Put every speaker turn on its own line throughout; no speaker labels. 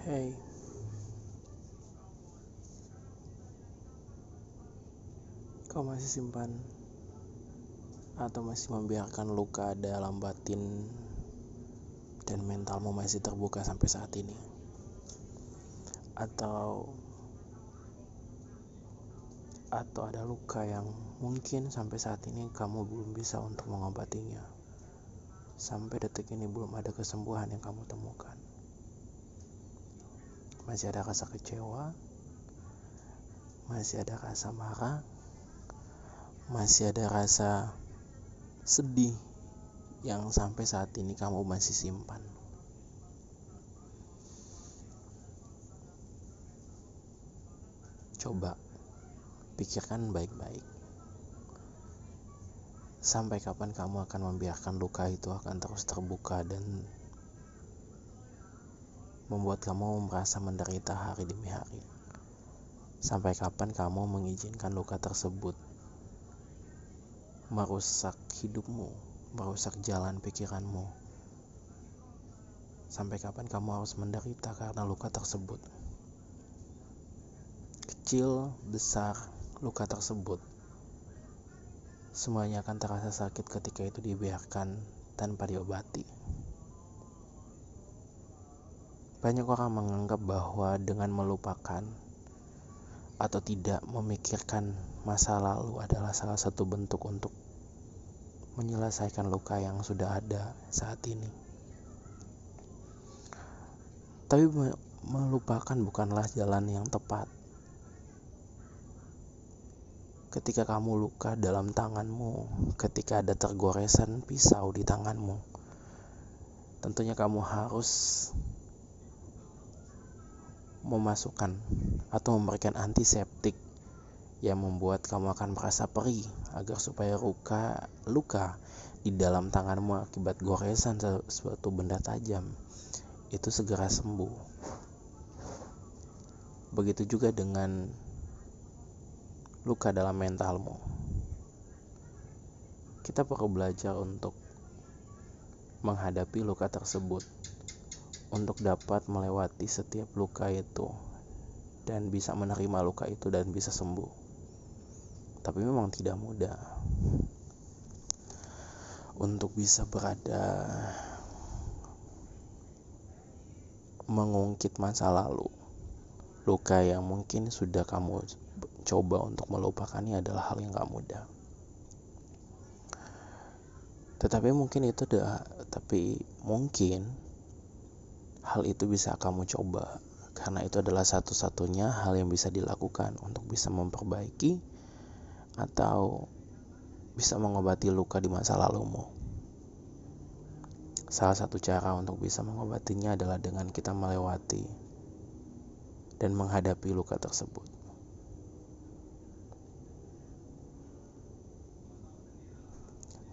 Hey, kau masih simpan atau masih membiarkan luka dalam batin dan mentalmu masih terbuka sampai saat ini? Atau atau ada luka yang mungkin sampai saat ini kamu belum bisa untuk mengobatinya. Sampai detik ini belum ada kesembuhan yang kamu temukan. Masih ada rasa kecewa, masih ada rasa marah, masih ada rasa sedih yang sampai saat ini kamu masih simpan. Coba pikirkan baik-baik. Sampai kapan kamu akan membiarkan luka itu akan terus terbuka dan membuat kamu merasa menderita hari demi hari? Sampai kapan kamu mengizinkan luka tersebut merusak hidupmu, merusak jalan pikiranmu. Sampai kapan kamu harus menderita karena luka tersebut? Kecil, besar, luka tersebut semuanya akan terasa sakit ketika itu dibiarkan tanpa diobati. Banyak orang menganggap bahwa dengan melupakan atau tidak memikirkan masa lalu adalah salah satu bentuk untuk menyelesaikan luka yang sudah ada saat ini. Tapi melupakan bukanlah jalan yang tepat. Ketika kamu luka dalam tanganmu, ketika ada tergoresan pisau di tanganmu, tentunya kamu harus memasukkan atau memberikan antiseptik yang membuat kamu akan merasa perih agar supaya luka luka di dalam tanganmu akibat goresan suatu benda tajam itu segera sembuh. Begitu juga dengan luka dalam mentalmu. Kita perlu belajar untuk menghadapi luka tersebut untuk dapat melewati setiap luka itu dan bisa menerima luka itu dan bisa sembuh. Tapi memang tidak mudah untuk bisa berada mengungkit masa lalu. Luka yang mungkin sudah kamu coba untuk melupakannya adalah hal yang gak mudah. Tetapi mungkin itu dah, tapi mungkin hal itu bisa kamu coba karena itu adalah satu-satunya hal yang bisa dilakukan untuk bisa memperbaiki atau bisa mengobati luka di masa lalumu. Salah satu cara untuk bisa mengobatinya adalah dengan kita melewati dan menghadapi luka tersebut.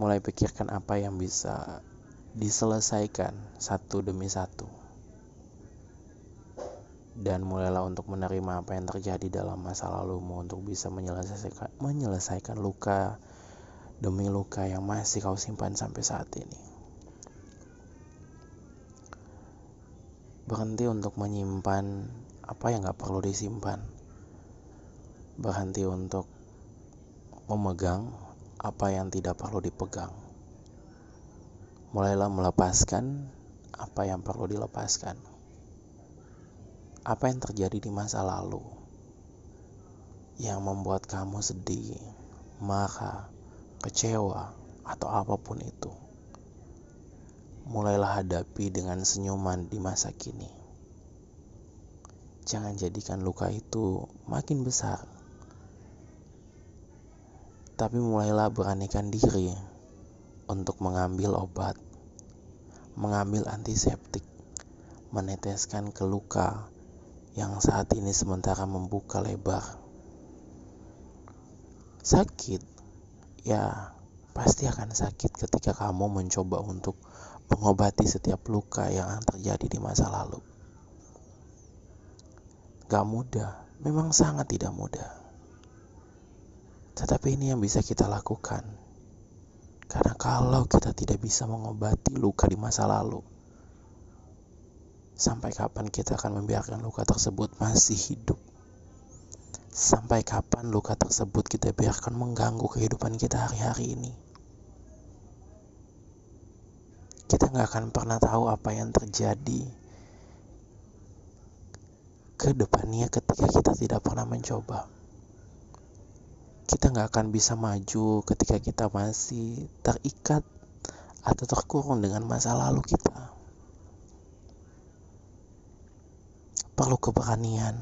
Mulai pikirkan apa yang bisa diselesaikan satu demi satu dan mulailah untuk menerima apa yang terjadi dalam masa lalumu untuk bisa menyelesaikan menyelesaikan luka demi luka yang masih kau simpan sampai saat ini. Berhenti untuk menyimpan apa yang gak perlu disimpan. Berhenti untuk memegang apa yang tidak perlu dipegang. Mulailah melepaskan apa yang perlu dilepaskan apa yang terjadi di masa lalu yang membuat kamu sedih, marah, kecewa, atau apa pun itu. Mulailah hadapi dengan senyuman di masa kini. Jangan jadikan luka itu makin besar. Tapi mulailah beranikan diri untuk mengambil obat, mengambil antiseptik, meneteskan ke luka yang saat ini sementara membuka lebar. Sakit, ya pasti akan sakit ketika kamu mencoba untuk mengobati setiap luka yang terjadi di masa lalu. Gak mudah, memang sangat tidak mudah. Tetapi ini yang bisa kita lakukan. Karena kalau kita tidak bisa mengobati luka di masa lalu, Sampai kapan kita akan membiarkan luka tersebut masih hidup? Sampai kapan luka tersebut kita biarkan mengganggu kehidupan kita hari-hari ini? Kita nggak akan pernah tahu apa yang terjadi ke depannya ketika kita tidak pernah mencoba. Kita nggak akan bisa maju ketika kita masih terikat atau terkurung dengan masa lalu kita. Perlu keberanian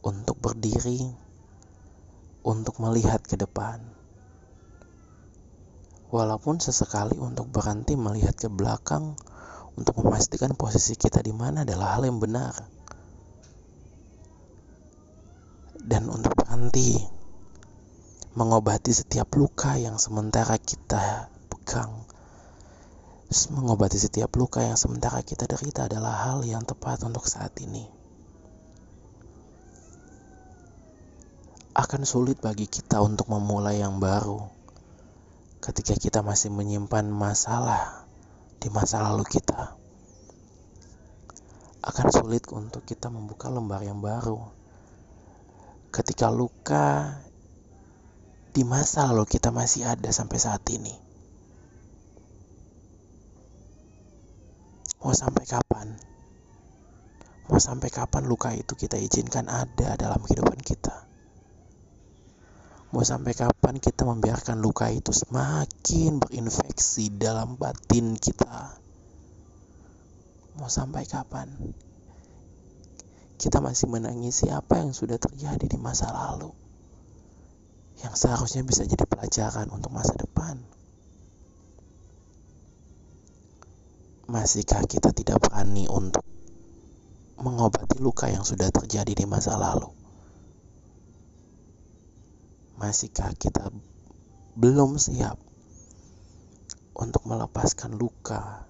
untuk berdiri, untuk melihat ke depan. Walaupun sesekali untuk berhenti melihat ke belakang untuk memastikan posisi kita di mana adalah hal yang benar. Dan untuk berhenti mengobati setiap luka yang sementara kita pegang mengobati setiap luka yang sementara kita derita adalah hal yang tepat untuk saat ini. Akan sulit bagi kita untuk memulai yang baru ketika kita masih menyimpan masalah di masa lalu kita. Akan sulit untuk kita membuka lembar yang baru ketika luka di masa lalu kita masih ada sampai saat ini. Mau sampai kapan? Mau sampai kapan luka itu kita izinkan ada dalam kehidupan kita? Mau sampai kapan kita membiarkan luka itu semakin berinfeksi dalam batin kita? Mau sampai kapan? Kita masih menangisi apa yang sudah terjadi di masa lalu. Yang seharusnya bisa jadi pelajaran untuk masa depan. Masihkah kita tidak berani untuk mengobati luka yang sudah terjadi di masa lalu? Masihkah kita belum siap untuk melepaskan luka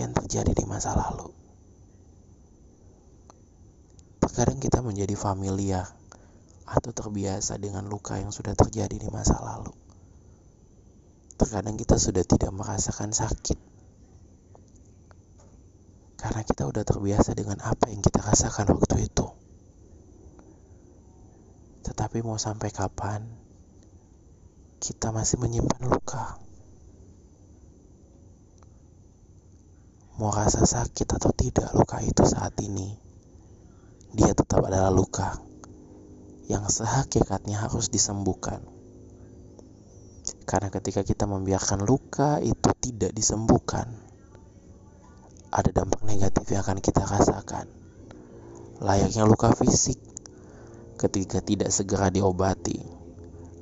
yang terjadi di masa lalu? Terkadang kita menjadi familiar atau terbiasa dengan luka yang sudah terjadi di masa lalu Terkadang kita sudah tidak merasakan sakit karena kita udah terbiasa dengan apa yang kita rasakan waktu itu. Tetapi mau sampai kapan kita masih menyimpan luka? Mau rasa sakit atau tidak luka itu saat ini, dia tetap adalah luka yang sehakikatnya harus disembuhkan. Karena ketika kita membiarkan luka itu tidak disembuhkan, ada dampak negatif yang akan kita rasakan. Layaknya luka fisik, ketika tidak segera diobati,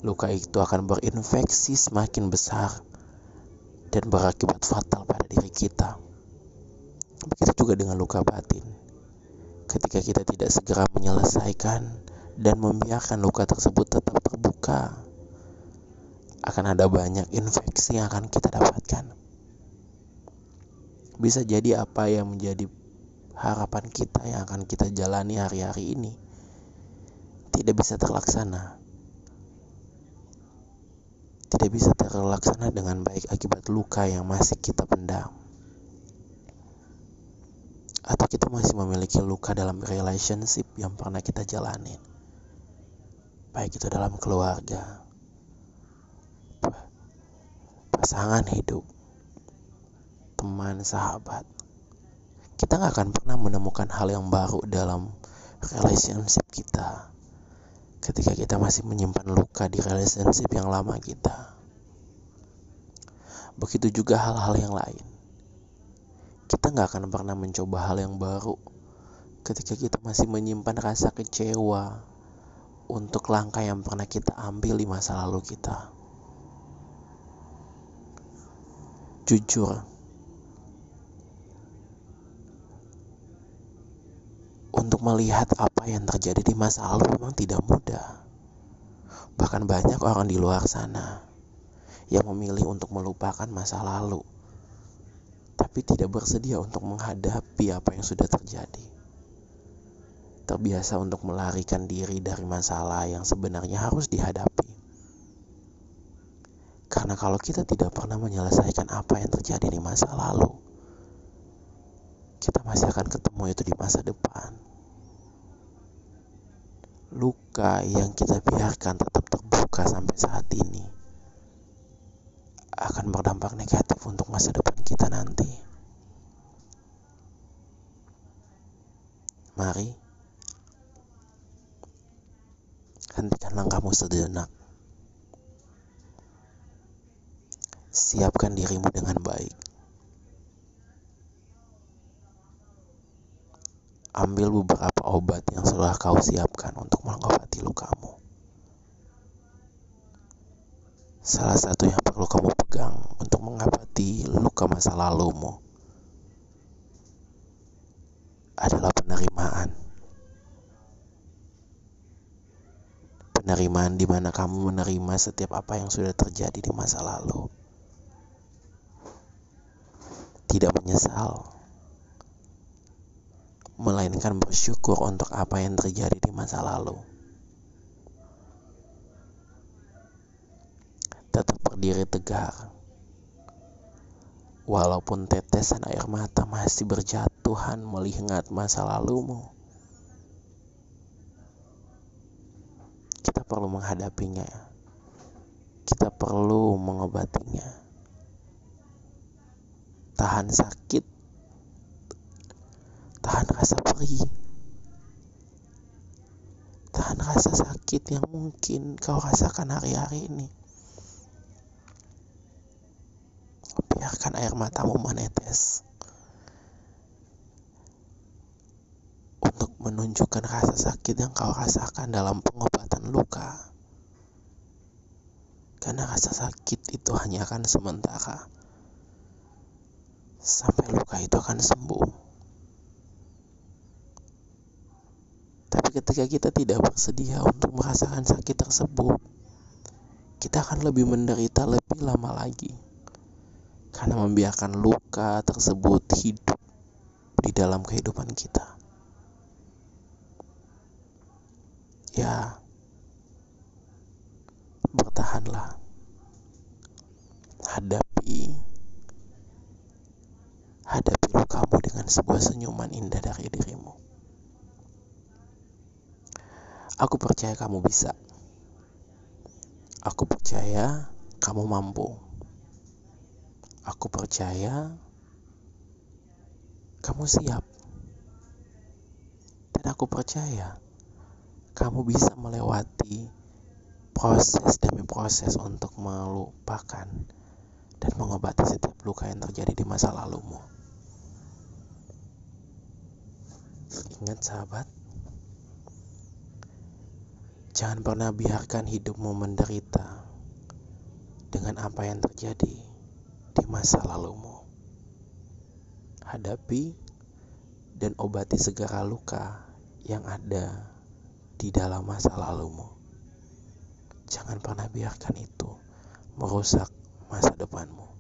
luka itu akan berinfeksi semakin besar dan berakibat fatal pada diri kita. Begitu juga dengan luka batin. Ketika kita tidak segera menyelesaikan dan membiarkan luka tersebut tetap terbuka, akan ada banyak infeksi yang akan kita dapatkan. Bisa jadi apa yang menjadi harapan kita yang akan kita jalani hari-hari ini tidak bisa terlaksana. Tidak bisa terlaksana dengan baik akibat luka yang masih kita pendam. Atau kita masih memiliki luka dalam relationship yang pernah kita jalani. Baik itu dalam keluarga, pasangan hidup, teman, sahabat, kita nggak akan pernah menemukan hal yang baru dalam relationship kita ketika kita masih menyimpan luka di relationship yang lama kita. Begitu juga hal-hal yang lain. Kita nggak akan pernah mencoba hal yang baru ketika kita masih menyimpan rasa kecewa untuk langkah yang pernah kita ambil di masa lalu kita. Jujur untuk melihat apa yang terjadi di masa lalu memang tidak mudah. Bahkan banyak orang di luar sana yang memilih untuk melupakan masa lalu, tapi tidak bersedia untuk menghadapi apa yang sudah terjadi. Terbiasa untuk melarikan diri dari masalah yang sebenarnya harus dihadapi. Karena kalau kita tidak pernah menyelesaikan apa yang terjadi di masa lalu, kita masih akan ketemu itu di masa depan. Luka yang kita biarkan tetap terbuka sampai saat ini akan berdampak negatif untuk masa depan kita nanti. Mari, hentikan langkahmu sejenak. Siapkan dirimu dengan baik. Ambil beberapa obat yang sudah kau siapkan untuk mengobati lukamu. Salah satu yang perlu kamu pegang untuk mengobati luka masa lalumu adalah penerimaan. Penerimaan di mana kamu menerima setiap apa yang sudah terjadi di masa lalu. Tidak menyesal melainkan bersyukur untuk apa yang terjadi di masa lalu. Tetap berdiri tegar, walaupun tetesan air mata masih berjatuhan melihat masa lalumu. Kita perlu menghadapinya, kita perlu mengobatinya. Tahan sakit tahan rasa perih tahan rasa sakit yang mungkin kau rasakan hari-hari ini. Biarkan air matamu menetes untuk menunjukkan rasa sakit yang kau rasakan dalam pengobatan luka. Karena rasa sakit itu hanya akan sementara sampai luka itu akan sembuh. Ketika kita tidak bersedia untuk merasakan sakit tersebut, kita akan lebih menderita lebih lama lagi. Karena membiarkan luka tersebut hidup di dalam kehidupan kita. Ya, bertahanlah, hadapi, hadapi lukamu dengan sebuah senyuman indah dari dirimu. Aku percaya kamu bisa. Aku percaya kamu mampu. Aku percaya kamu siap. Dan aku percaya kamu bisa melewati proses demi proses untuk melupakan dan mengobati setiap luka yang terjadi di masa lalumu. Ingat sahabat, Jangan pernah biarkan hidupmu menderita dengan apa yang terjadi di masa lalumu. Hadapi dan obati segala luka yang ada di dalam masa lalumu. Jangan pernah biarkan itu merusak masa depanmu.